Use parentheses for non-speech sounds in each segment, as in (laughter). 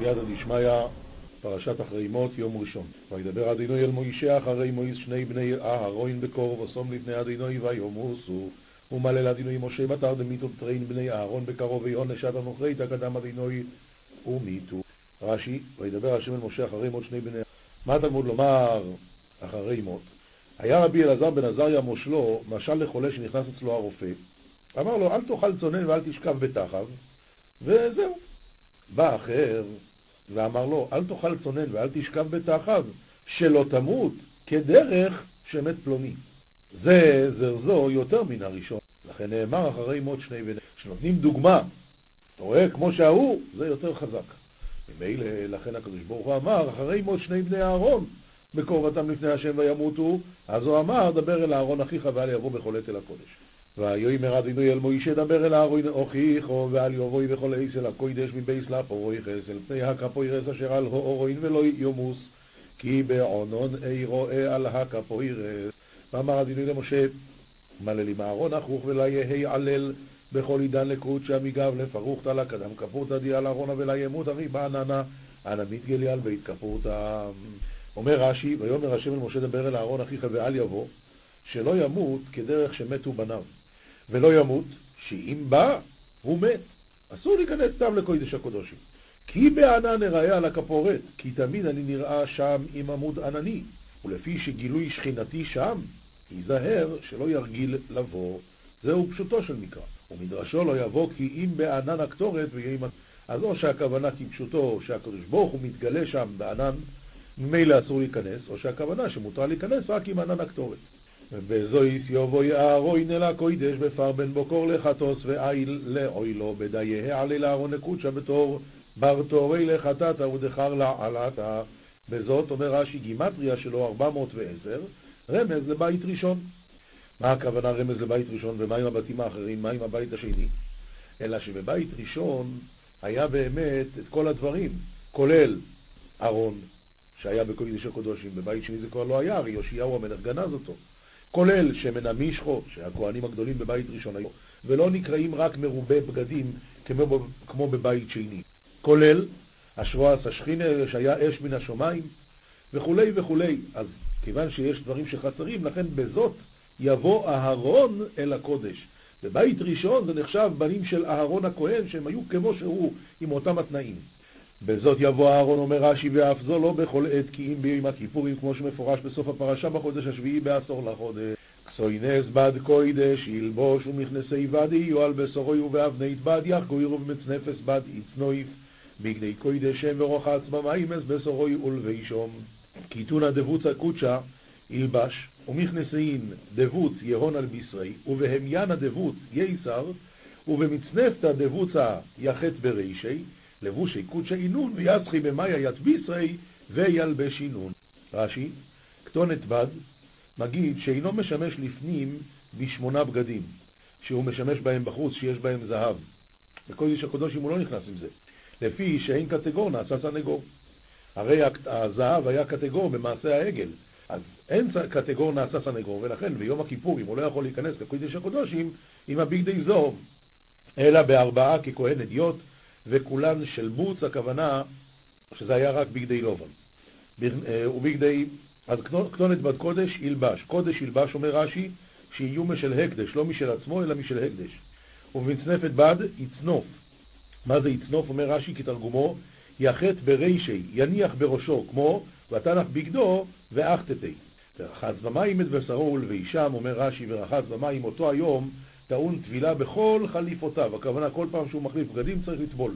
ידא דשמיא, פרשת אחרי מות, יום ראשון. וידבר אדינוי אל מוישה אחרי מויס שני בני אהרון בקור וסום לפני אדינוי ויומוסו ומלל אדינוי משה בתר דמיתו תרין בני אהרון בקרוב ויון לשעת תקדם אדינוי ומיתו. רש"י, וידבר השם אל משה אחרי מות שני בני מה התלמוד לומר אחרי מות? היה רבי אלעזר בן עזריה מושלו, משל לחולה שנכנס אצלו הרופא, אמר לו, אל תאכל צונן ואל תשכב בתחב, וזהו. בא אחר ואמר לו, אל תאכל צונן ואל תשכב בתחב, שלא תמות כדרך שמת פלוני. זה זרזו יותר מן הראשון. לכן נאמר אחרי מות שני בני, שנותנים דוגמה, אתה רואה, כמו שההוא, זה יותר חזק. ממילא, לכן הקדוש ברוך הוא אמר, אחרי מות שני בני אהרון, בקרבתם לפני השם וימותו, אז הוא אמר, דבר אל אהרון אחיך ואל יבוא בכל עת אל הקודש. ויאמר אדינוי אל מוישה דבר אל אהרון אחיכו ואל יבואי בכל עץ אל הקודש מבייס לפויכס אל פני הקפוירס אשר על האורין ולא יומוס כי בעונון אי רואה על הקפוירס ואמר אדינוי למשה מלל עם אהרון אחוך ולה יהי עלל בכל עידן לקודשא מגב לפרוכתא לה קדם כפורתא די על אהרונה ולה ימות ארי בעננה אנא מתגלי על בית כפורתא אומר רש"י ויאמר השם אל משה דבר אל אהרון אחיך ואל יבוא שלא ימות כדרך שמתו בניו ולא ימות, שאם בא, הוא מת. אסור להיכנס סתם לקודש הקודשים. כי בענן אראה על הכפורת, כי תמיד אני נראה שם עם עמוד ענני, ולפי שגילוי שכינתי שם, ייזהר שלא ירגיל לבוא. זהו פשוטו של מקרא. ומדרשו לא יבוא כי אם בענן הקטורת עם... אז או שהכוונה כפשוטו שהקדוש ברוך הוא מתגלה שם בענן, ממילא אסור להיכנס, או שהכוונה שמותר להיכנס רק עם ענן הקטורת. וזויס יבואי אהרון אל הקוידש בפר בן בוקור לחטוס ואיל לאוילו בדייהיה עלי לאהרון לקודשא בתור בר תורי לחטאת ודחר לעלתה. בזאת אומר רש"י גימטריה שלו 410, רמז לבית ראשון. מה הכוונה רמז לבית ראשון ומה עם הבתים האחרים, מה עם הבית השני? אלא שבבית ראשון היה באמת את כל הדברים, כולל ארון, שהיה בקודש הקודשים, בבית שני זה כבר לא היה, הרי יאשיהו המלך גנז אותו. כולל שמן המשחו, שהכהנים הגדולים בבית ראשון היו, ולא נקראים רק מרובי בגדים כמו, כמו בבית שני, כולל אשרועס השכינה שהיה אש מן השמיים וכולי וכולי. אז כיוון שיש דברים שחסרים, לכן בזאת יבוא אהרון אל הקודש. בבית ראשון זה נחשב בנים של אהרון הכהן שהם היו כמו שהוא עם אותם התנאים. בזאת יבוא אהרון, אומר רש"י, ואף זו לא בכל עת, כי אם ביום הכיפורים, כמו שמפורש בסוף הפרשה בחודש השביעי בעשור לחודש. כסוינס בד קוידש, ילבוש ומכנסי בד יהיו על בשרוי ובאבנית בד יחגוירו במצנפס בד יצנויף, בגדי קוידש שם ורוחץ במיימס בשרוי ולבישום. קיתונא דבוצה קודשא ילבש, ומכנסין דבוץ יהון על בשרי, ובהמיינא דבוץ ייסר, ובמצנפתא דבוצה יחט ברישי, לבושי קודשא אינון ויצחי במאיה יתביסרי וילבש אינון. רש"י, כתונת בד, מגיד שאינו משמש לפנים בשמונה בגדים, שהוא משמש בהם בחוץ, שיש בהם זהב. בקודש הקודשים הוא לא נכנס עם זה. לפי שאין קטגור נעשה סנגור. הרי הזהב היה קטגור במעשה העגל, אז אין קטגור נעשה סנגור, ולכן ביום הכיפורים הוא לא יכול להיכנס לקודש הקודשים עם הבגדי זו, אלא בארבעה ככהן אדיוט, וכולן של בוץ, הכוונה שזה היה רק בגדי לובן. אה, ובגדי, אז כתונת בת קודש ילבש. קודש ילבש, אומר רש"י, שיהיו משל הקדש, לא משל עצמו, אלא משל הקדש. ובמצנפת בד יצנוף. מה זה יצנוף? אומר רש"י כתרגומו, יחט ברישי, יניח בראשו, כמו ותנח בגדו ואחתתי. ורחץ במים את בשרו ולבישם, אומר רש"י, ורחץ במים אותו היום טעון טבילה בכל חליפותיו, הכוונה כל פעם שהוא מחליף בגדים צריך לטבול.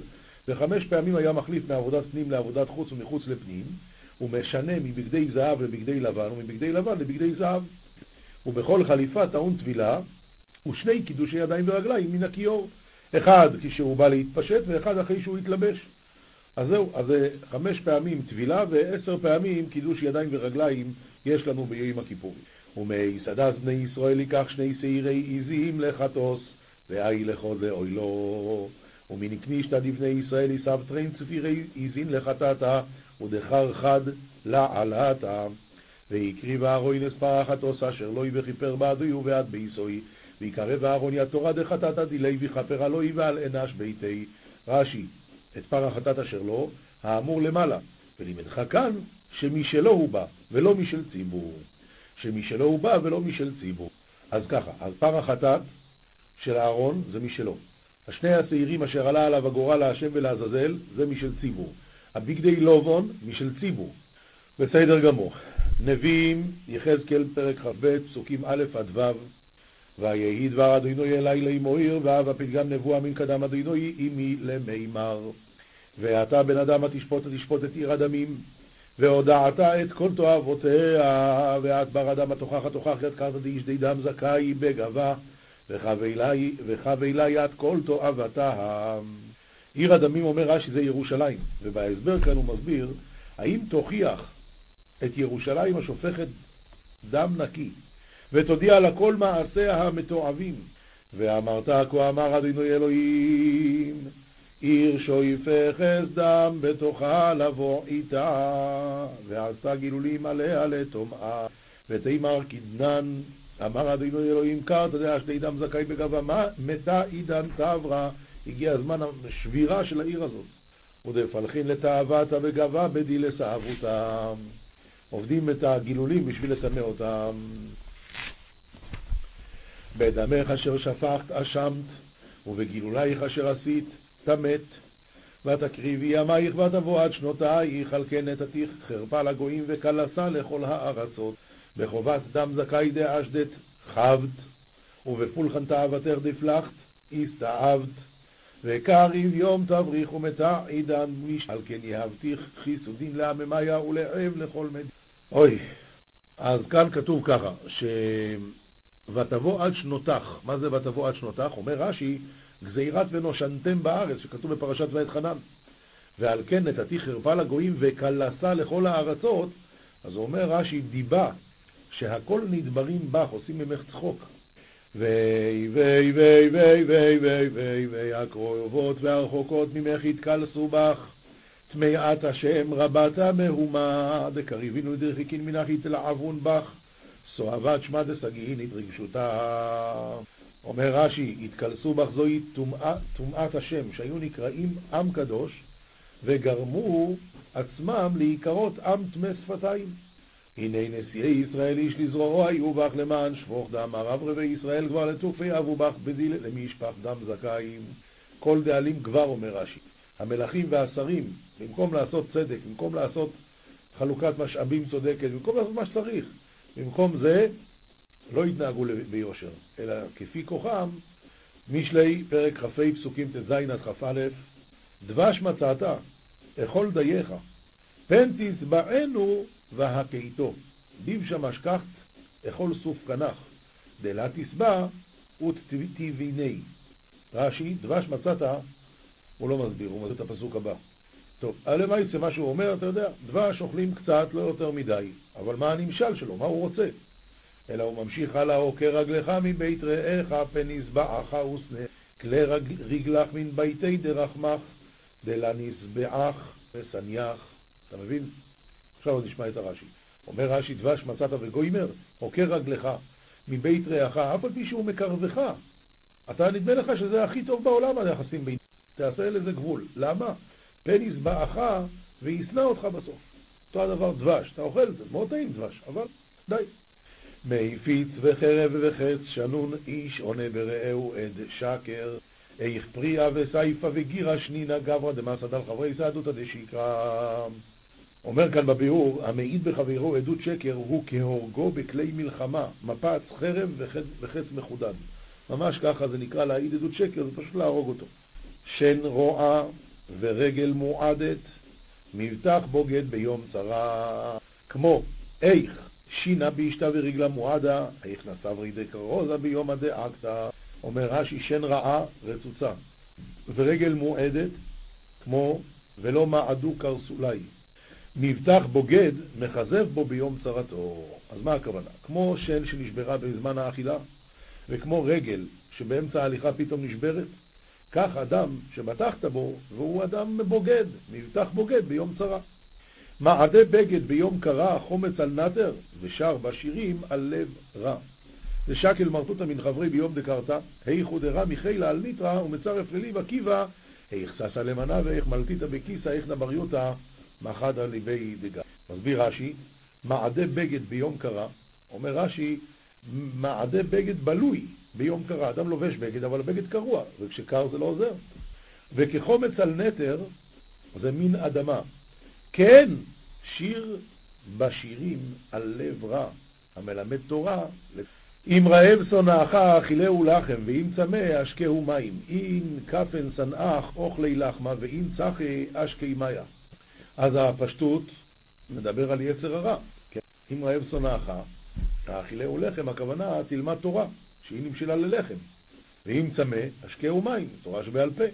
וחמש פעמים היה מחליף מעבודת פנים לעבודת חוץ ומחוץ לפנים, הוא משנה מבגדי זהב לבגדי לבן ומבגדי לבן לבגדי זהב. ובכל חליפה טעון טבילה ושני קידושי ידיים ורגליים מן הכיור. אחד כשהוא בא להתפשט ואחד אחרי שהוא התלבש. אז זהו, אז זה חמש פעמים טבילה ועשר פעמים קידוש ידיים ורגליים יש לנו ביום הכיפורים. ומסעדת בני ישראל ייקח שני שעירי עזים לחטוס, ואי לכו זה אוי לו. ומנקנישתא דבני ישראל יסב טרין צפירי עזין לחטאתה, ודחר חד לעלתה. והקריב אהרון אספר החטוס אשר לוי וכיפר בעדוי ובעד ביסוי, ויקרב אהרון יתורה דחטאתא דילי וכפר עלוי ועל אנש ביתי. רש"י, את פר החטאת אשר לו, האמור למעלה, ולימדך כאן שמשלו הוא בא, ולא משל ציבור. שמשלו הוא בא ולא משל ציבור. אז ככה, אז פר החטאת של אהרון זה משלו. השני הצעירים אשר עלה עליו הגורל להשם ולעזאזל זה משל ציבור. הבגדי לובון משל ציבור. בסדר גמור. נביאים, יחזקאל פרק כ"ב, פסוקים א' עד ו', ויהי דבר אדינוי אלי לאמור, ואב הפתגם נבואה מן קדם אדינוי עמי למימר. ואתה בן אדם התשפוט תשפוט את עיר הדמים, והודעת את כל תועבותיה, ואת בר אדם התוכח התוכח את קרתא דאיש די דם זכאי בגבה, וחווה את כל תועבתה. עיר הדמים אומר רש"י זה ירושלים, ובהסבר כאן הוא מסביר, האם תוכיח את ירושלים השופכת דם נקי, ותודיע לה כל מעשיה המתועבים, ואמרת כה אמר אדינו אלוהים, עיר שויפכס דם בתוכה לבוא איתה, ועשה גילולים עליה לטומאה, ותימר כדנן, אמר אדינו אלוהים קר, אתה יודע שתי דם זכאי בגבה, מתה עידן תברה, הגיע הזמן השבירה של העיר הזאת. ודפלחין לתאוותה בגבה בדי לסהבותם. עובדים את הגילולים בשביל לטמא אותם. בדמך אשר שפכת אשמת, ובגילולייך אשר עשית טמאת. ותקריבי ימייך ותבוא עד שנותייך, על כן נתתיך חרפה לגויים וקלסה לכל הארצות. בחובת דם זכאי דאשדת חבת, ובפולחן תאוותך דפלחת, הסתאבת. וקריב יום תבריך ומתע עידן מיש, על כן יהבתיך חיסודין לעממיה ולעב לכל מדינה. אוי, אז כאן כתוב ככה, ש... ותבוא עד שנותך, מה זה ותבוא עד שנותך? אומר רש"י, גזירת ונושנתם בארץ, שכתוב בפרשת ואת חנן. ועל כן נתתי חרפה לגויים וקלסה לכל הארצות, אז אומר רש"י, דיבה, שהכל נדברים בך, עושים ממך צחוק. ויי ויי ויי ויי ויי ויי ויי ויי הקרובות והרחוקות ממך יתקלסו בך טמאת השם רבת המהומה דקריבינו דרחיקין מנך יתלעבון בך סואבת שמע דסגין התרגשותה אומר רש"י, התקלסו בך זוהי טומאת השם, שהיו נקראים עם קדוש, וגרמו עצמם להיקרות עם טמא שפתיים. הנה נשיאי ישראל איש לזרועו היו בך למען שפוך דם, הרב רבי ישראל כבר לתופי אבו בך בדיל למי ישפך דם זכאים. כל דאלים כבר, אומר רש"י. המלכים והשרים, במקום לעשות צדק, במקום לעשות חלוקת משאבים צודקת, במקום לעשות מה שצריך, במקום זה לא התנהגו ביושר, אלא כפי כוחם, משלי פרק כ"ה פסוקים ט"ז עד כ"א, דבש מצאת, אכול דייך, פן תשבענו והכיתו, ביבשה משכחת, אכול סוף כנך, דלה תשבע ותביני. רש"י, דבש מצאת, הוא לא מסביר, הוא מסביר את הפסוק הבא. טוב, הלוואי זה מה שהוא אומר, אתה יודע, דבש אוכלים קצת, לא יותר מדי, אבל מה הנמשל שלו, מה הוא רוצה? אלא הוא ממשיך הלאה, עוקר רגלך מבית רעך, פן יזבעך ושנא, כלי רגלך מן ביתי דרחמך, דלה נזבעך ושניח. אתה מבין? עכשיו נשמע את הרש"י. אומר רש"י, דבש מצאת וגוימר, עוקר רגלך מבית רעך, אף על פי שהוא מקרבך. אתה נדמה לך שזה הכי טוב בעולם היחסים בין... תעשה לזה גבול. למה? פן יזבעך וישנא אותך בסוף. אותו הדבר דבש, אתה אוכל את זה, מאוד טעים דבש, אבל די. מפיץ וחרב וחץ שנון איש עונה ברעהו עד שקר איך פריאה וסייפה וגירה שנינה גברא דמסא דל חברי סעדותא דשיקרא אומר כאן בביאור, המעיד בחברו עדות שקר הוא כהורגו בכלי מלחמה, מפץ, חרב וחץ, וחץ מחודד. ממש ככה זה נקרא להעיד עדות שקר, זה פשוט להרוג אותו. שן רועה ורגל מועדת, מבטח בוגד ביום צרה, כמו איך שינה באשתה ורגלה מועדה, איך נסב רידי קרוזה ביום הדאקתא, אומר רש"י שן רעה רצוצה, ורגל מועדת, כמו ולא מעדו קרסולי. מבטח בוגד, מחזב בו ביום צרתו. אז מה הכוונה? כמו שן שנשברה בזמן האכילה, וכמו רגל שבאמצע ההליכה פתאום נשברת, כך אדם שבטחת בו, והוא אדם בוגד, מבטח בוגד ביום צרה. מעדה בגד ביום קרה, חומץ על נטר, ושר בשירים על לב רע. ושקל מרתותא מן חברי ביום דקרתא, היכו דרע מחילה על ניטרא, ומצרף לליב עקיבא, איך ששה למנה ואיך מלטיתא בכיסא, איך נבריותא מחדא ליבי דגה. מסביר רש"י, מעדה בגד ביום קרה, אומר רש"י, מעדה בגד בלוי ביום קרה. אדם לובש בגד, אבל הבגד קרוע, וכשקר זה לא עוזר. וכחומץ על נטר, זה מין אדמה. כן, שיר בשירים על לב רע, המלמד תורה, אם רעב שונאך אכילהו לחם, ואם צמא אשקהו מים, אם כפן שנאך אוכלי לחמה, ואם צחי אשקי מיה. אז הפשטות מדבר על יצר הרע. כן? אם רעב שונאך, האכילהו לחם, הכוונה תלמד תורה, שהיא נמשלה ללחם. ואם צמא, אשקהו מים, תורה שבעל פה.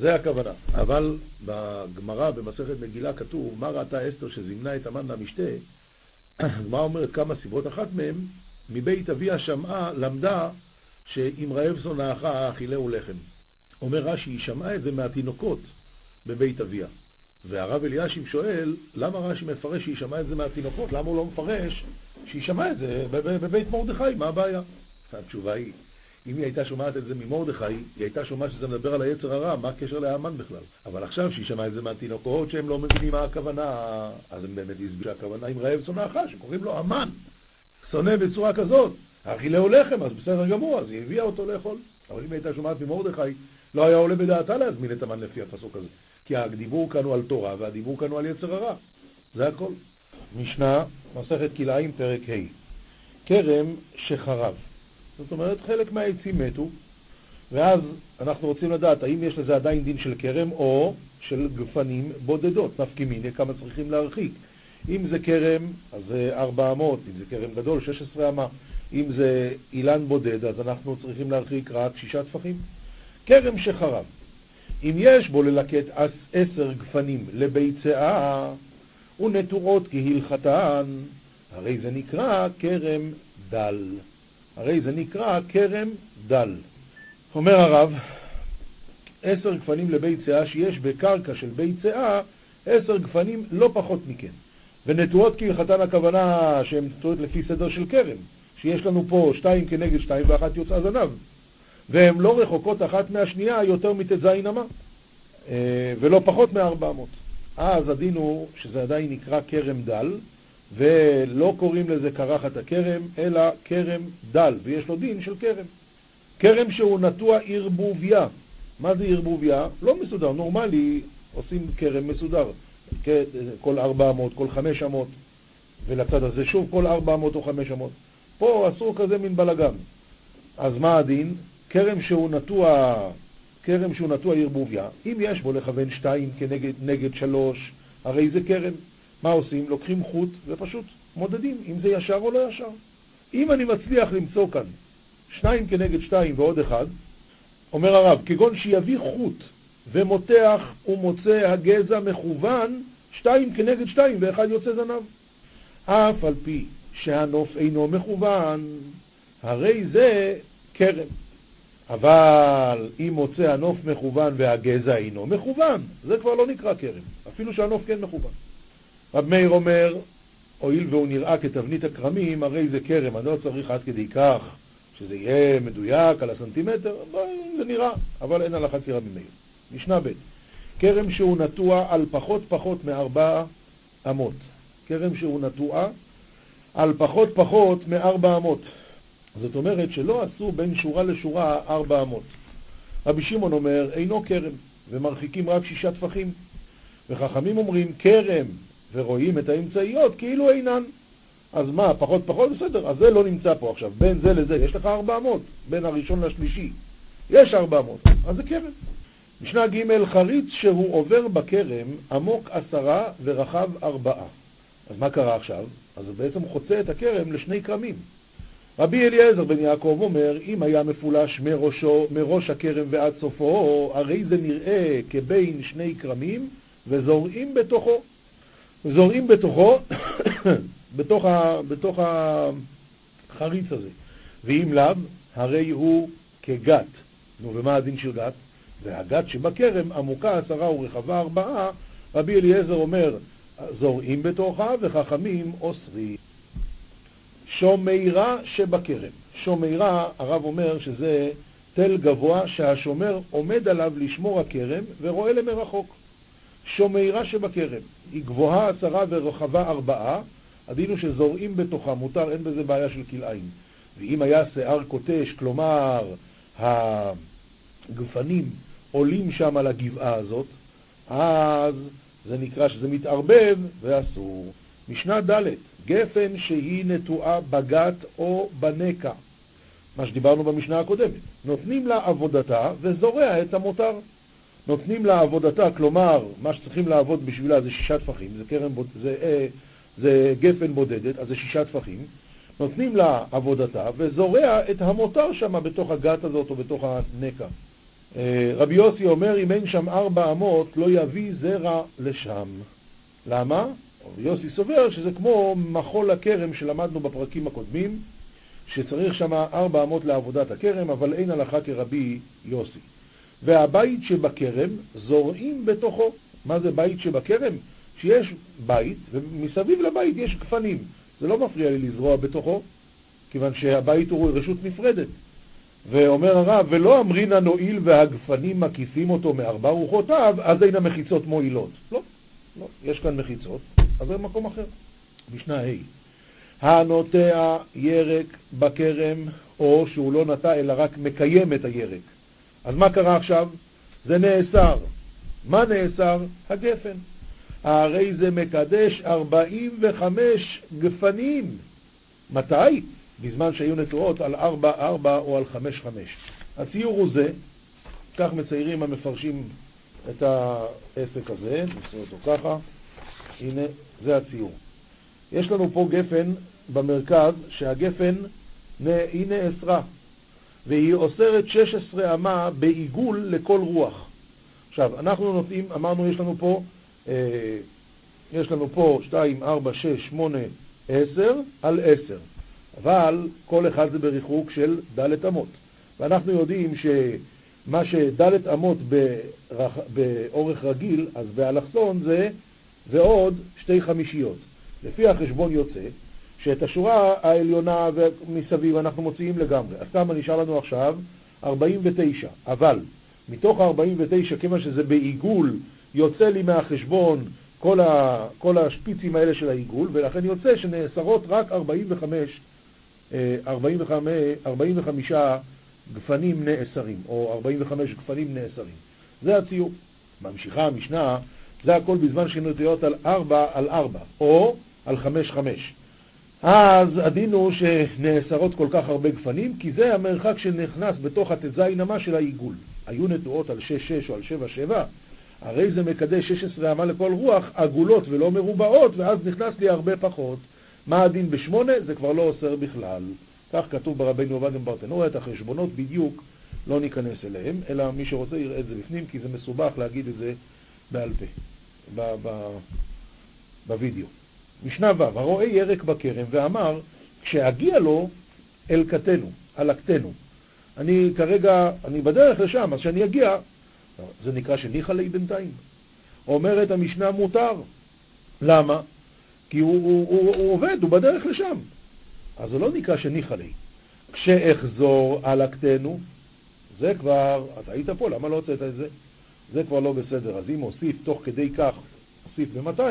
זה הכוונה. אבל בגמרא, במסכת מגילה, כתוב, מה ראתה אסתר שזימנה את המן מהמשתה? (coughs) הגמרא אומרת כמה סיבות, אחת מהן, מבית אביה שמעה, למדה, שאם רעב שונאך אכילהו לחם. אומר רש"י, היא שמעה את זה מהתינוקות בבית אביה. והרב אלישיב שואל, למה רש"י מפרש שהיא שמעה את זה מהתינוקות? למה הוא לא מפרש שהיא שמעה את זה בבית מרדכי? מה הבעיה? התשובה היא, אם היא הייתה שומעת את זה ממרדכי, היא הייתה שומעת שזה מדבר על היצר הרע, מה הקשר להמן בכלל? אבל עכשיו שהיא שמעה את זה מהתינוקות שהם לא מבינים מה הכוונה, אז הם באמת הסבירו שהכוונה עם רעב שונאך, שקוראים לו המן. שונא בצורה כזאת, אכילהו לחם, אז בסדר גמור, אז היא הביאה אותו לאכול. אבל אם הייתה שומעת ממרדכי, לא היה עולה בדעתה להזמין את המן לפי הפסוק הזה. כי הדיבור כאן הוא על תורה, והדיבור כאן הוא על יצר הרע. זה הכל. משנה, מסכת כלאיים, פרק ה' כרם שחרב. זאת אומרת, חלק מהעצים מתו, ואז אנחנו רוצים לדעת האם יש לזה עדיין דין של כרם או של גפנים בודדות, נפקי מיניה, כמה צריכים להרחיק. אם זה כרם, אז זה 400, אם זה כרם גדול, 16 אמה. אם זה אילן בודד, אז אנחנו צריכים להרחיק רק שישה טפחים. כרם שחרב. אם יש בו ללקט עשר גפנים לביצה ונטורות כהלכתן, הרי זה נקרא כרם דל. הרי זה נקרא כרם דל. אומר הרב, עשר גפנים לביצה שיש בקרקע של ביצה, עשר גפנים לא פחות מכן. ונטועות כהלכתן הכוונה שהן נטועות לפי סדר של כרם, שיש לנו פה שתיים כנגד שתיים ואחת יוצאה זנב, והן לא רחוקות אחת מהשנייה יותר מט"ז אמה, אה, ולא פחות מארבע מאות. אז הדין הוא שזה עדיין נקרא כרם דל, ולא קוראים לזה קרחת הכרם, אלא כרם דל, ויש לו דין של כרם. כרם שהוא נטוע ערבוביה. מה זה ערבוביה? לא מסודר, נורמלי עושים כרם מסודר. כל 400, כל 500, ולצד הזה שוב כל 400 או 500. פה אסור כזה מין בלגן. אז מה הדין? כרם שהוא נטוע, כרם שהוא נטוע ערבוביה, אם יש בו לכוון שתיים כנגד נגד שלוש, הרי זה כרם. מה עושים? לוקחים חוט ופשוט מודדים אם זה ישר או לא ישר. אם אני מצליח למצוא כאן שניים כנגד שתיים ועוד אחד, אומר הרב, כגון שיביא חוט ומותח ומוצא הגזע מכוון, שתיים כנגד שתיים ואחד יוצא זנב. אף על פי שהנוף אינו מכוון, הרי זה כרם. אבל אם מוצא הנוף מכוון והגזע אינו מכוון, זה כבר לא נקרא כרם, אפילו שהנוף כן מכוון. רב מאיר אומר, הואיל והוא נראה כתבנית הכרמים, הרי זה כרם, אני לא צריך עד כדי כך שזה יהיה מדויק על הסנטימטר, זה נראה, אבל אין הלכה כרם ממאיר. משנה ב' כרם שהוא נטוע על פחות פחות מארבע אמות. כרם שהוא נטוע על פחות פחות מארבע אמות. זאת אומרת שלא עשו בין שורה לשורה ארבע אמות. רבי שמעון אומר, אינו כרם, ומרחיקים רק שישה טפחים. וחכמים אומרים, כרם, ורואים את האמצעיות כאילו אינן. אז מה, פחות פחות? בסדר, אז זה לא נמצא פה עכשיו. בין זה לזה יש לך ארבע אמות, בין הראשון לשלישי. יש ארבע אמות, אז זה כרם. משנה ג' חריץ שהוא עובר בכרם עמוק עשרה ורחב ארבעה. אז מה קרה עכשיו? אז הוא בעצם חוצה את הכרם לשני כרמים. רבי אליעזר בן יעקב אומר, אם היה מפולש מראשו, מראש הכרם ועד סופו, הרי זה נראה כבין שני כרמים וזורעים בתוכו. זורעים בתוכו, (coughs) בתוך, ה, בתוך החריץ הזה. ואם לאו, הרי הוא כגת. נו, ומה הדין של גת? והגת שבכרם עמוקה עשרה ורחבה ארבעה, רבי אליעזר אומר, זורעים בתוכה וחכמים אוסרים. שומירה שבכרם. שומירה, הרב אומר שזה תל גבוה שהשומר עומד עליו לשמור הכרם ורואה למרחוק. שומרה שבכרם, היא גבוהה עשרה ורחבה ארבעה, הדין הוא שזורעים בתוכה, מותר, אין בזה בעיה של כלאיים. ואם היה שיער קוטש, כלומר הגפנים עולים שם על הגבעה הזאת, אז זה נקרא שזה מתערבב ואסור. משנה ד' גפן שהיא נטועה בגת או בנקע, מה שדיברנו במשנה הקודמת. נותנים לה עבודתה וזורע את המותר. נותנים לה עבודתה, כלומר, מה שצריכים לעבוד בשבילה זה שישה טפחים, זה, קרן, זה, אה, זה גפן בודדת, אז זה שישה טפחים. נותנים לה עבודתה וזורע את המותר שם בתוך הגת הזאת או בתוך הנקע. אה, רבי יוסי אומר, אם אין שם ארבע אמות, לא יביא זרע לשם. למה? יוסי סובר שזה כמו מחול הכרם שלמדנו בפרקים הקודמים, שצריך שם ארבע אמות לעבודת הכרם, אבל אין הלכה כרבי יוסי. והבית שבכרם זורעים בתוכו. מה זה בית שבכרם? שיש בית, ומסביב לבית יש גפנים. זה לא מפריע לי לזרוע בתוכו, כיוון שהבית הוא רשות נפרדת. ואומר הרב, ולא אמרינא נועיל והגפנים מקיפים אותו מארבע רוחותיו, אז אין המחיצות מועילות. לא, לא, יש כאן מחיצות, אז זה מקום אחר. משנה ה' הנוטע ירק בכרם, או שהוא לא נטע אלא רק מקיים את הירק. אז מה קרה עכשיו? זה נאסר. מה נאסר? הגפן. הרי זה מקדש 45 גפנים. מתי? בזמן שהיו נטועות על 4-4 או על 5-5. הציור הוא זה, כך מציירים המפרשים את העסק הזה, נעשה אותו ככה, הנה, זה הציור. יש לנו פה גפן במרכז, שהגפן היא נאסרה, והיא אוסרת 16 אמה בעיגול לכל רוח. עכשיו, אנחנו נוטעים, אמרנו, יש לנו פה, אה, יש לנו פה 2, 4, 6, 8, 10 על 10, אבל כל אחד זה בריחוק של ד' אמות. ואנחנו יודעים שמה שד' אמות ברח, באורך רגיל, אז באלכסון זה, זה עוד שתי חמישיות. לפי החשבון יוצא שאת השורה העליונה מסביב אנחנו מוציאים לגמרי. אז כמה נשאר לנו עכשיו? 49. אבל מתוך ה-49, כיוון שזה בעיגול, יוצא לי מהחשבון כל, ה, כל השפיצים האלה של העיגול, ולכן יוצא שנאסרות רק 45, 45, 45 גפנים נאסרים, או 45 גפנים נאסרים. זה הציור. ממשיכה המשנה, זה הכל בזמן שנוטיות על 4 על 4, או על 5 5. אז הדין הוא שנאסרות כל כך הרבה גפנים, כי זה המרחק שנכנס בתוך הט"ז אמה של העיגול. היו נטועות על 6-6 או על 7-7, הרי זה מקדש 16 אמה לכל רוח, עגולות ולא מרובעות, ואז נכנס לי הרבה פחות. מה הדין בשמונה? זה כבר לא אוסר בכלל. כך כתוב ברבינו עובדיה ברטנורה, את החשבונות בדיוק לא ניכנס אליהם, אלא מי שרוצה יראה את זה בפנים, כי זה מסובך להגיד את זה בעל פה, בווידאו. משנה ו', הרואה ירק בכרם ואמר, כשאגיע לו אל כתנו, הלקתנו. אני כרגע, אני בדרך לשם, אז כשאני אגיע, זה נקרא שניחא לי בינתיים. אומרת המשנה מותר. למה? כי הוא, הוא, הוא, הוא עובד, הוא בדרך לשם. אז זה לא נקרא שניחא לי. כשאחזור על הקטנו, זה כבר, אתה היית פה, למה לא הוצאת את זה? זה כבר לא בסדר. אז אם הוסיף תוך כדי כך, הוסיף ב-200,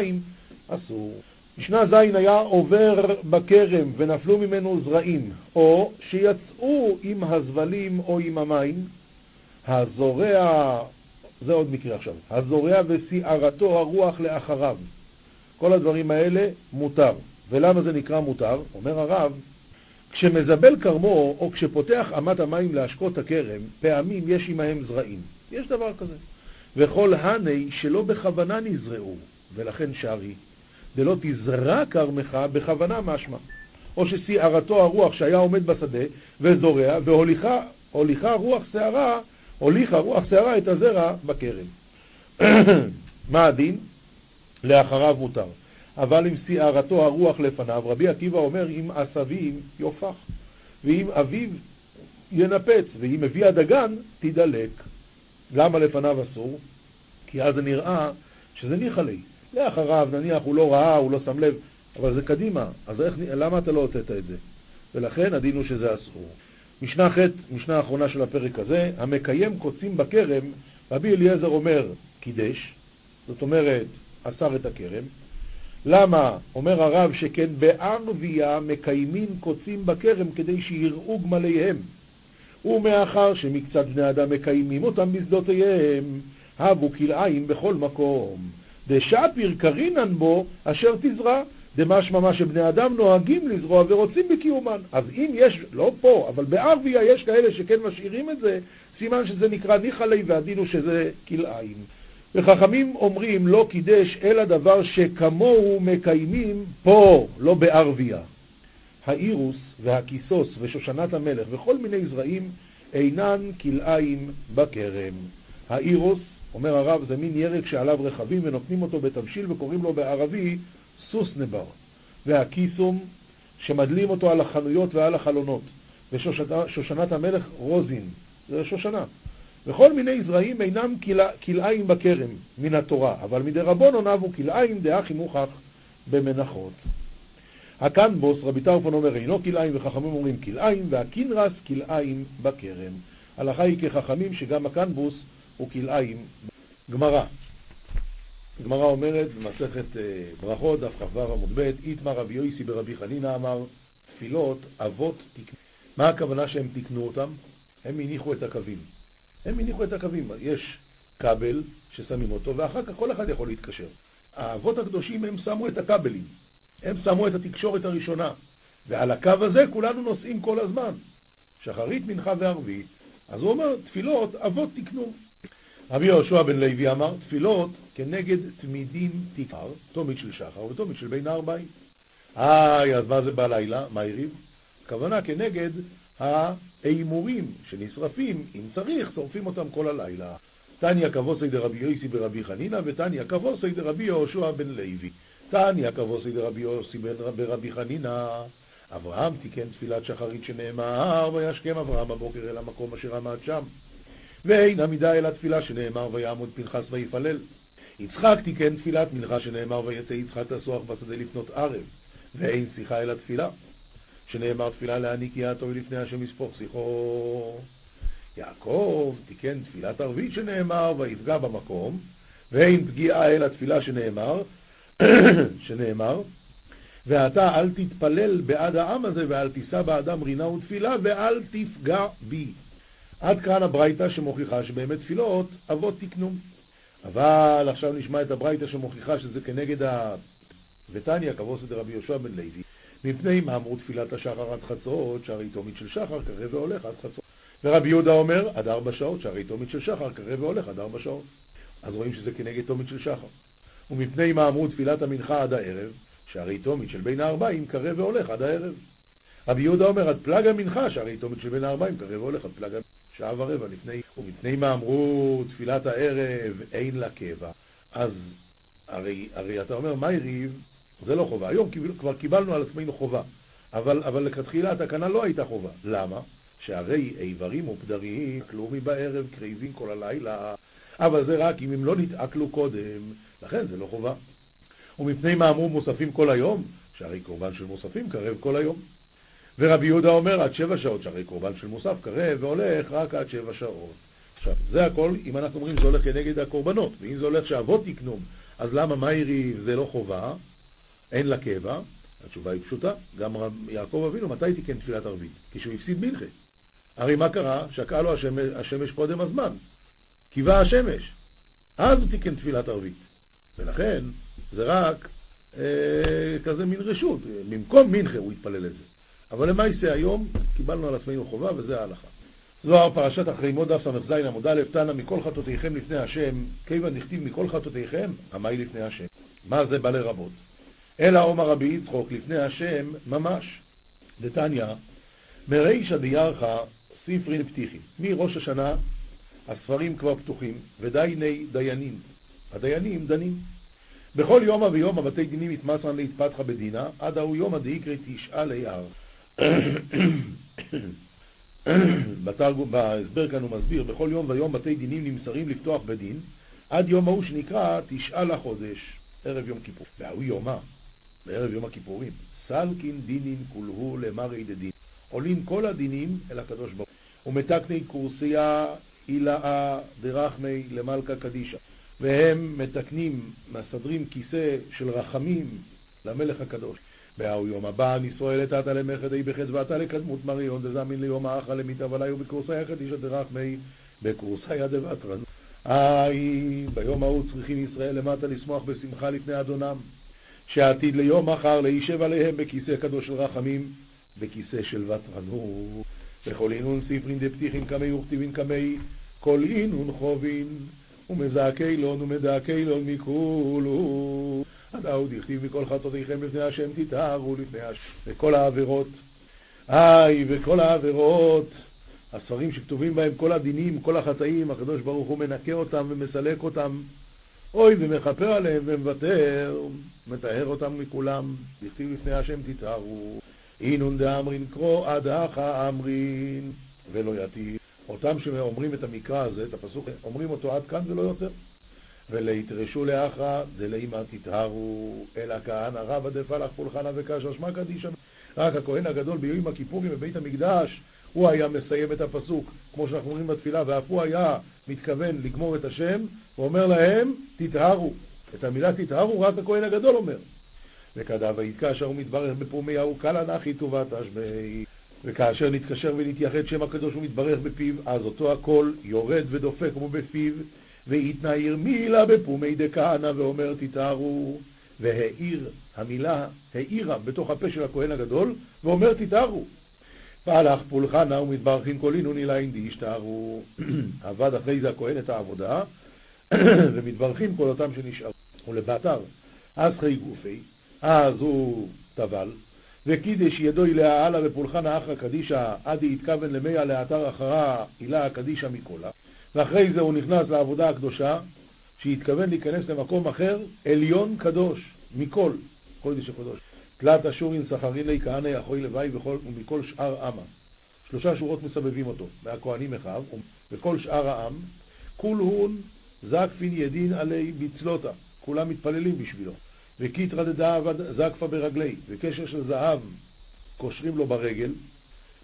אסור. משנה ז' היה עובר בכרם ונפלו ממנו זרעים, או שיצאו עם הזבלים או עם המים, הזורע, זה עוד מקרה עכשיו, הזורע וסערתו הרוח לאחריו. כל הדברים האלה מותר. ולמה זה נקרא מותר? אומר הרב, כשמזבל כרמו או כשפותח אמת המים להשקות הכרם, פעמים יש עמהם זרעים. יש דבר כזה. וכל הני שלא בכוונה נזרעו, ולכן שרי, דלא תזרע כרמך בכוונה משמע. או שסערתו הרוח שהיה עומד בשדה וזורע, והוליכה רוח שערה, הוליכה רוח שערה את הזרע בכרם. (coughs) מה הדין? לאחריו מותר. אבל אם סערתו הרוח לפניו, רבי עקיבא אומר, אם עשבים יופח, ואם אביו ינפץ, ואם הביא הדגן, תדלק. למה לפניו אסור? כי אז זה נראה שזה ניחא לי. לאחריו, נניח הוא לא ראה, הוא לא שם לב, אבל זה קדימה, אז איך, למה אתה לא הוצאת את זה? ולכן הדין הוא שזה אסור. משנה ח', משנה האחרונה של הפרק הזה, המקיים קוצים בכרם, רבי אליעזר אומר קידש, זאת אומרת, אסר את הכרם. למה? אומר הרב שכן בערביה מקיימים קוצים בכרם כדי שיראו גמליהם. ומאחר שמקצת בני אדם מקיימים אותם בשדותיהם, הבו כלאיים בכל מקום. דשפיר קרינן בו אשר תזרע, דמשמע מה שבני אדם נוהגים לזרוע ורוצים בקיומן. אז אם יש, לא פה, אבל בערביה יש כאלה שכן משאירים את זה, סימן שזה נקרא ניחלי והדין הוא שזה כלאיים. וחכמים אומרים לא קידש אלא דבר שכמוהו מקיימים פה, לא בערביה. האירוס והכיסוס ושושנת המלך וכל מיני זרעים אינן כלאיים בכרם. האירוס, אומר הרב, זה מין ירק שעליו רכבים ונותנים אותו בתבשיל וקוראים לו בערבי סוס נבר. והכיסום, שמדלים אותו על החנויות ועל החלונות. ושושנת המלך רוזין, זה שושנה. וכל מיני זרעים אינם כלאיים בכרם מן התורה, אבל מדי רבונון אבו כלאיים דאחי מוכח במנחות. הקנבוס, רבי טרפון אומר, אינו כלאיים, וחכמים אומרים כלאיים, והקינרס כלאיים בכרם. הלכה היא כחכמים שגם הקנבוס הוא כלאיים. גמרא. גמרא אומרת במסכת אה, ברכות, דף כ"ו עמוד ב', איתמר רבי יויסי ברבי חנינא אמר, תפילות אבות תקנו. מה הכוונה שהם תקנו אותם? הם הניחו את הקווים. הם הניחו את הקווים. יש כבל ששמים אותו, ואחר כך כל אחד יכול להתקשר. האבות הקדושים הם שמו את הכבלים. הם שמו את התקשורת הראשונה, ועל הקו הזה כולנו נוסעים כל הזמן. שחרית, מנחה וערבית. אז הוא אומר, תפילות אבות תקנו. רבי יהושע בן לוי אמר, תפילות כנגד תמידים תקר, תומית של שחר ותומית של בין הארבעים. איי, אז מה זה בלילה? מה הריב? הכוונה כנגד ההימורים שנשרפים, אם צריך, שורפים אותם כל הלילה. תניא כבוסי דרבי יוסי ברבי חנינא, ותניא כבוסי דרבי יהושע בן לוי. תניא כבוסי דרבי יוסי ברבי חנינא, אברהם תיקן תפילת שחרית שנאמר, וישכם אברהם בבוקר אל המקום אשר עמד שם. ואין עמידה אל התפילה שנאמר, ויעמוד פנחס ויפלל. יצחק תיקן תפילת מנחה שנאמר, ויצא יצחק לסוח בשדה לפנות ערב. ואין שיחה אל התפילה, שנאמר תפילה להעניק יעתו לפני השם יספוך שיחו. יעקב תיקן תפילת ערבית שנאמר, ויפגע במקום, ואין פגיעה אל התפילה שנאמר, (coughs) שנאמר, ואתה אל תתפלל בעד העם הזה ואל תישא באדם רינה ותפילה ואל תפגע בי. עד כאן הברייתא שמוכיחה שבאמת תפילות אבות תקנו. אבל עכשיו נשמע את הברייתא שמוכיחה שזה כנגד ה... ותניא, כבוסת דרבי יהושע בן לוי, מפני מה אמרו תפילת השחר עד חצות, שהרי תומית של שחר קרב והולך עד חצות. ורבי יהודה אומר, עד ארבע שעות, שהרי תומית של שחר קרב והולך עד ארבע שעות. אז רואים שזה כנגד תומית של שחר. ומפני מה אמרו תפילת המנחה עד הערב, שהרי תומית של בין הארבעים קרב והולך עד הערב. רבי יהודה אומר, עד פלג המנחה, שהרי תומית של בין הארבעים קרב והולך עד פלג שעה ורבע לפני, ומפני מה אמרו תפילת הערב אין לה קבע. אז הרי, הרי אתה אומר, מה יריב? זה לא חובה. היום כבר קיבלנו על עצמנו חובה, אבל, אבל לכתחילה התקנה לא הייתה חובה. למה? שהרי איברים ופדרים כלומי בערב, קריבים כל הלילה, אבל זה רק אם הם לא נתעכלו קודם, לכן זה לא חובה. ומפני מה אמרו מוספים כל היום? שהרי קורבן של מוספים קרב כל היום. ורבי יהודה אומר עד שבע שעות, שהרי קורבן של מוסף קרב והולך רק עד שבע שעות. עכשיו, זה הכל, אם אנחנו אומרים זה הולך כנגד הקורבנות, ואם זה הולך שאבות יקנו, אז למה מאירי זה לא חובה, אין לה קבע? התשובה היא פשוטה, גם יעקב אבינו, מתי תיקן תפילת ערבית? כשהוא הפסיד מנחה. הרי מה קרה? שקעה לו השמש, השמש קודם הזמן. קיווה השמש. אז הוא תיקן תפילת ערבית. ולכן, זה רק אה, כזה מין רשות. במקום מנחה הוא יתפלל את זה. אבל למעשה היום קיבלנו על עצמנו חובה וזה ההלכה. זוהר פרשת אחרי מוד דף ס"ז עמוד א', תנא מכל חטאותיכם לפני השם, כיוון דכתיב מכל חטאותיכם, עמי לפני השם. מה זה בא לרבות? אלא עומר רבי יצחוק לפני השם ממש. דתניא, מרישא דיארחא ספרין פתיחים. מראש השנה הספרים כבר פתוחים, ודייני דיינים. הדיינים דנים. בכל יומא ויומא בתי דינים יתמסרן להתפתחה בדינה, עד ההוא יומא דאיקרי תשעה ליער. בתרגום, בהסבר כאן הוא מסביר, בכל יום ויום בתי דינים נמסרים לפתוח בדין, עד יום ההוא שנקרא תשעה לחודש, ערב יום כיפור. וההוא יומא, בערב יום הכיפורים, סלקין דינין כולהו למרי דדין. עולים כל הדינים אל הקדוש ברוך הוא. ומתקני קורסיה אילאה דרחמי למלכה קדישה. והם מתקנים, מסדרים כיסא של רחמים למלך הקדוש. והאו יום הבא נישראל אתת למחדי בחדוות לקדמות מריון דזמין ליום האחרא למיטב עלי ובקורסיה קדישא דרחמי בקורסיה דבטרן. איי, ביום ההוא צריכים ישראל למטה לשמוח בשמחה לפני אדונם, שעתיד ליום מחר להישב עליהם בכיסא קדוש של רחמים, בכיסא של ותרנות. וכל אינון ספרין דפתיחין קמי וכתיבין קמי, כל אינון חובין, ומזעקי לון ומדעקי לון מכולו. הדאו דכתיב מכל חטאותיכם לפני השם תתארו לפני השם. וכל העבירות, איי, וכל העבירות, הספרים שכתובים בהם כל הדינים, כל החטאים, הקדוש ברוך הוא מנקה אותם ומסלק אותם. אוי, ומכפר עליהם ומוותר, מטהר אותם מכולם. דכתיב לפני השם תתארו. אינון דאמרין קרוא עד אחא אמרין ולא יתיר. אותם שאומרים את המקרא הזה, את הפסוק, אומרים אותו עד כאן ולא יותר. וליתרשו לאחרא דלימה תטהרו, אלא כהנא רבא דפלח פולחנא וקשא שמע קדישא. רק הכהן הגדול ביום הכיפורים בבית המקדש, הוא היה מסיים את הפסוק, כמו שאנחנו אומרים בתפילה, ואף הוא היה מתכוון לגמור את השם, ואומר להם, תטהרו. את המילה תטהרו רק הכהן הגדול אומר. וכדא ויתקשר ומתברך בפומי ההוא קלה נחי טובת אשמי. וכאשר נתקשר ונתייחד שם הקדוש ומתברך בפיו, אז אותו הקול יורד ודופק כמו בפיו, ויתנעיר מילה בפומי דכהנא ואומר תתארו, והאיר, המילה האירה בתוך הפה של הכהן הגדול, ואומר תתארו. פלח פולחנה ומתברכין קולינו נילאין דישתארו. (clears throat) עבד אחרי זה הכהן את העבודה, (clears throat) ומתברכים כל אותם שנשארו. ולבאתר, אז חי גופי, אז הוא טבל, וקידש ידו אליה הלאה בפולחן אחרא קדישא עדי התכוון למיה לאתר אחרה הילה קדישא מקולה ואחרי זה הוא נכנס לעבודה הקדושה שהתכוון להיכנס למקום אחר עליון קדוש מכל קודש הקדוש תלת אשורין סחריני כהנא יכוי לוואי ומכל שאר עמה שלושה שורות מסבבים אותו מהכהנים אחיו וכל שאר העם כולהון זקפין ידין עלי בצלותה כולם מתפללים בשבילו. וקיטרא דדאבה זקפה ברגלי, וקשר של זהב קושרים לו ברגל,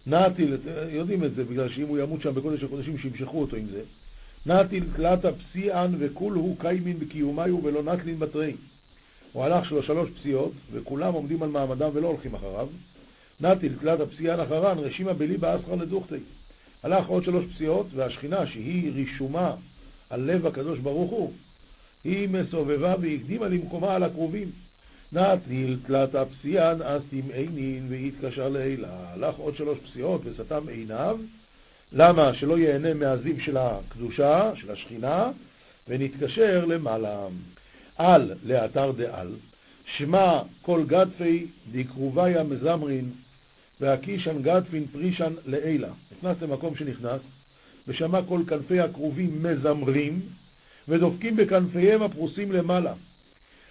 נעתיל, יודעים את זה, בגלל שאם הוא ימות שם בקודש הקודשים, שימשכו אותו עם זה, נעתיל תלתא פסיען וכול הוא קיימין בקיומיו ולא נטלין בתרי. הוא הלך שלו שלוש פסיעות, וכולם עומדים על מעמדם ולא הולכים אחריו. נטיל תלתא פסיען אחרן, רשימה בליבה אסחר לדוכתי. הלך עוד שלוש פסיעות, והשכינה, שהיא רישומה על לב הקדוש ברוך הוא, היא מסובבה והקדימה למקומה על הקרובים. נתניל תלת הפסיען אסים עינין והתקשר לעילה. הלך עוד שלוש פסיעות וסתם עיניו. למה? שלא ייהנה מהזיו של הקדושה, של השכינה, ונתקשר למעלה. על לאתר דעל, שמע כל גדפי דקרוביה מזמרין, והקישן גדפין פרישן לעילה. נכנס למקום שנכנס, ושמע כל כנפי הכרובים מזמרים, ודופקים בכנפיהם הפרוסים למעלה.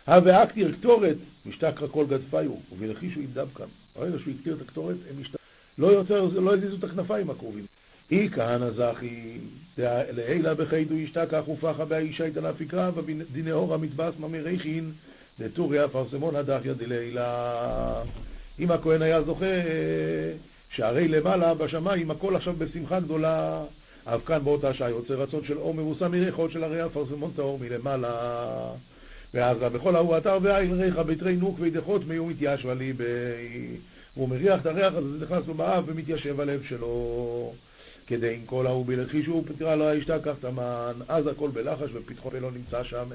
הוואקטיר קטורת, משתכרה כל גדפיו, ובלחישו עם דווקא. ברגע שהוא הקטיר את הקטורת, הם משתכרה. לא לא הזיזו את הכנפיים הקרובים. אי כהנא זכי, לעילה בחיידו ישתכח ופחה באישה איתנה פקרא, ודינאורה מתבס ממריחין, דטוריה פרסמון הדחיה דלילה. אם הכהן היה זוכה, שהרי למעלה בשמיים הכל עכשיו בשמחה גדולה. אף כאן באותה שעה יוצא רצון של אור מבוסם מריחות של הרי אפרסמון טהור מלמעלה. ואז בכל ההוא אתר ועיל ריחה בתרי נוק וידחות מי הוא מתיישב על ליבי. והוא מריח את הריח הזה, זה נכנס לו באף ומתיישב הלב שלו. כדי עם כל ההוא בלחישו פתרה לו ישתכח תמן, אז הכל בלחש ופתחו לא נמצא שם.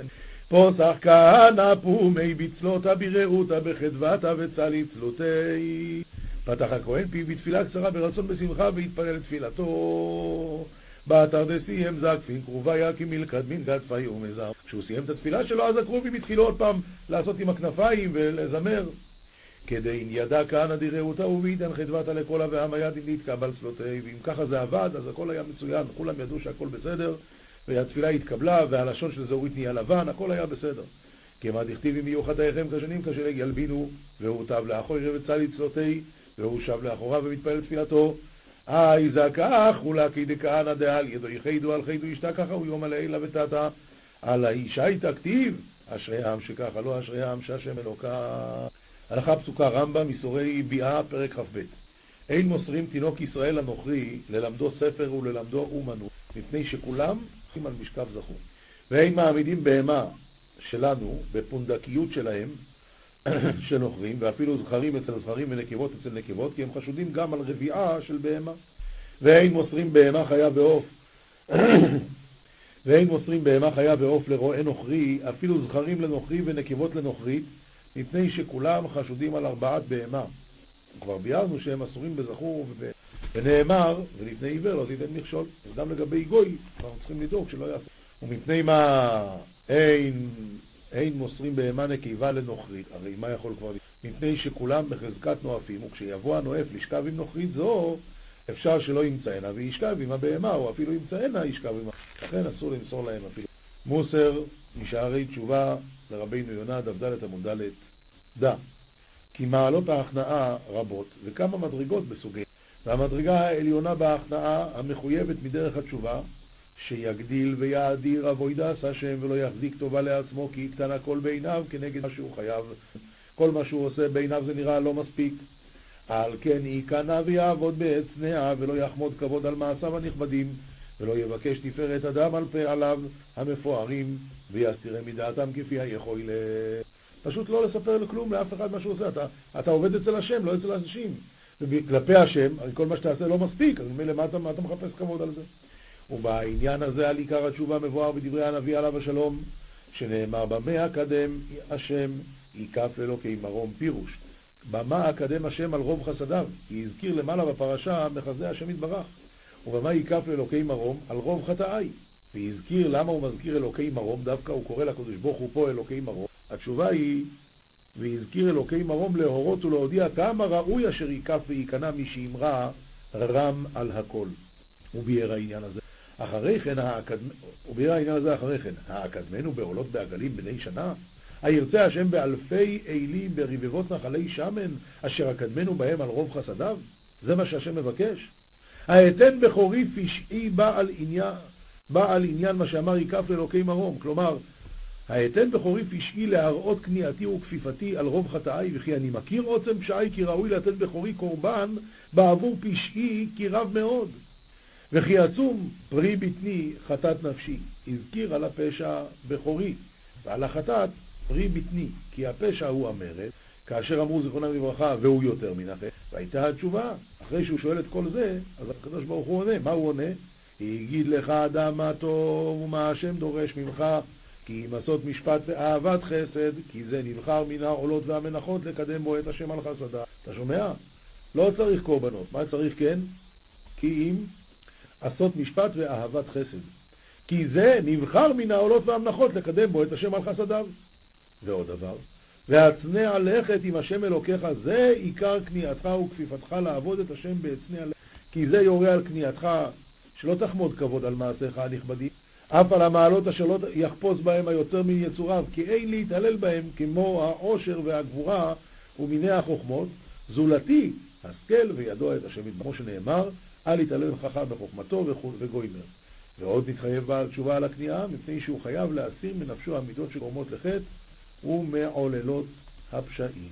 פוסח כהנא פומי בצלותה ברעותה בחדוותה וצלי צלותי. פתח הכהן פיו בתפילה קצרה ברצון בשמחה והתפלל תפילתו. באתר דסיים זקפין קרובה כי מלכד מן גדפי ומזר. כשהוא סיים את התפילה שלו, אז הקרובים התחילו עוד פעם לעשות עם הכנפיים ולזמר. כדין ידע כהנא דרעותה ובעידן חדוותה לכל העם היד אם להתקבל צלותי, ואם ככה זה עבד, אז הכל היה מצוין, כולם ידעו שהכל בסדר, והתפילה התקבלה, והלשון של זהורית נהיה לבן, הכל היה בסדר. כמה דכתיב אם יהיו חטאיכם כשנים כשלג ילבינו, והוטב לאחורי וצלי צלותי, והוא שב לאחוריו ומתפלל תפילתו. אי זכך ולקי דכהנא דעל ידו יחידו על חידו ישתה ככה הוא יום עלילה ותתה. על האישה תכתיב אשרי העם שככה לא אשרי העם שהשם אלוקה. הלכה פסוקה רמב"ם, איסורי ביאה, פרק כ"ב. אין מוסרים תינוק ישראל הנוכרי ללמדו ספר וללמדו אומנות, מפני שכולם הולכים על משכב זכור. ואין מעמידים בהמה שלנו בפונדקיות שלהם, (coughs) של נוכרים, ואפילו זכרים אצל זכרים ונקבות אצל נקבות, כי הם חשודים גם על רביעה של בהמה. ואין מוסרים בהמה חיה ועוף, (coughs) ואין מוסרים בהמה חיה ועוף לרועה נוכרי, אפילו זכרים לנוכרי ונקבות לנוכרית, מפני שכולם חשודים על ארבעת בהמה. כבר ביארנו שהם אסורים בזכור, ונאמר, ולפני עיוור לא תיתן מכשול. גם לגבי גוי, אנחנו צריכים לדאוג שלא יעשו. ומפני מה אין, אין מוסרים בהמה נקבה לנוכרית, הרי מה יכול כבר... מפני שכולם בחזקת נואפים, וכשיבוא הנואף לשכב עם נוכרית זו, אפשר שלא ימצאנה וישכב עם הבהמה, או אפילו ימצאנה ישכב עם... לכן אסור למסור להם אפילו. מוסר משערי תשובה לרבינו יונה, דף עמוד ד', דע, כי מעלות ההכנעה רבות, וכמה מדרגות בסוגי. והמדרגה העליונה בהכנעה, המחויבת מדרך התשובה, שיגדיל ויאדיר אבוידס השם ולא יחזיק טובה לעצמו כי יקטן הכל בעיניו כנגד מה שהוא חייב. כל מה שהוא עושה בעיניו זה נראה לא מספיק. על כן ייכנע ויעבוד בעצניה ולא יחמוד כבוד על מעשיו הנכבדים ולא יבקש תפארת אדם על פעליו המפוארים ויסירם מדעתם כפי היכול. פשוט לא לספר לכלום לאף אחד מה שהוא עושה. אתה, אתה עובד אצל השם, לא אצל אנשים. וכלפי השם, כל מה שאתה עושה לא מספיק, אז ממילא מה אתה מחפש כבוד על זה? ובעניין הזה על עיקר התשובה מבואר בדברי הנביא עליו השלום, שנאמר במה אקדם השם ייקף אלוקי מרום פירוש. במה אקדם השם על רוב חסדיו, כי הזכיר למעלה בפרשה מחסדי השם יתברך. ובמה ייקף אלוקי מרום על רוב חטאי. והזכיר למה הוא מזכיר אלוקי מרום, דווקא הוא קורא לקדוש ברוך הוא פה אלוקי מרום. התשובה היא, והזכיר אלוקי מרום להורות ולהודיע כמה ראוי אשר ייקף וייכנע מי שאמרה רם על הכל. הוא ביאר העניין הזה. אחרי כן, הוא ביאר העניין הזה אחרי כן, האקדמנו בעולות בעגלים בני שנה? הירצה השם באלפי אלים ברבבות נחלי שמן, אשר אקדמנו בהם על רוב חסדיו? זה מה שהשם מבקש? האתן בכורי פשעי בעל עניין, בעל עניין מה שאמר ייקף לאלוקי מרום, כלומר, האתן בכורי פשעי להראות כניעתי וכפיפתי על רוב חטאי, וכי אני מכיר עוצם פשעי כי ראוי לתת בכורי קורבן בעבור פשעי כי רב מאוד. וכי עצום פרי בטני חטאת נפשי, הזכיר על הפשע בכורי, ועל החטאת פרי בטני, כי הפשע הוא המרד, כאשר אמרו זיכרונם לברכה, והוא יותר מן החטא. והייתה התשובה, אחרי שהוא שואל את כל זה, אז הקדוש ברוך הוא עונה. מה הוא עונה? יגיד לך אדם מה טוב ומה השם דורש ממך, כי אם עשות משפט ואהבת חסד, כי זה נבחר מן העולות והמנחות לקדם בו את השם על חסדה. אתה שומע? לא צריך קורבנות. מה צריך כן? כי אם עשות משפט ואהבת חסד. כי זה נבחר מן העולות והמנחות לקדם בו את השם על חסדיו. ועוד דבר, והצנע לכת עם השם אלוקיך, זה עיקר כניעתך וכפיפתך לעבוד את השם בהצנע לכת, כי זה יורה על כניעתך, שלא תחמוד כבוד על מעשיך הנכבדים, אף על המעלות אשר לא יחפוץ בהם היותר מיצוריו, כי אין להתעלל בהם כמו העושר והגבורה ומיני החוכמות, זולתי, השכל וידוע את השם כמו שנאמר, אל יתעלל חכם בחוכמתו וגוימר. ועוד נתחייב בעל תשובה על הכניעה, מפני שהוא חייב להסיר מנפשו המידות שגורמות לחטא ומעוללות הפשעים.